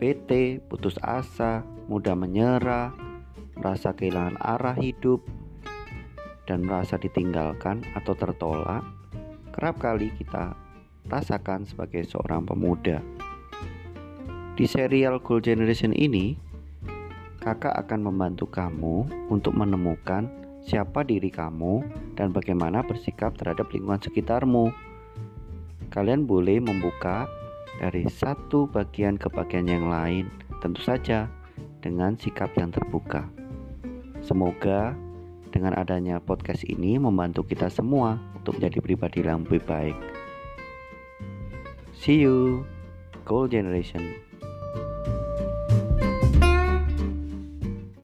bete, putus asa, mudah menyerah, merasa kehilangan arah hidup, dan merasa ditinggalkan atau tertolak, kerap kali kita rasakan sebagai seorang pemuda. Di serial Gold Generation ini, kakak akan membantu kamu untuk menemukan siapa diri kamu dan bagaimana bersikap terhadap lingkungan sekitarmu. Kalian boleh membuka dari satu bagian ke bagian yang lain, tentu saja dengan sikap yang terbuka. Semoga dengan adanya podcast ini membantu kita semua untuk menjadi pribadi yang lebih baik. See you, Gold Generation.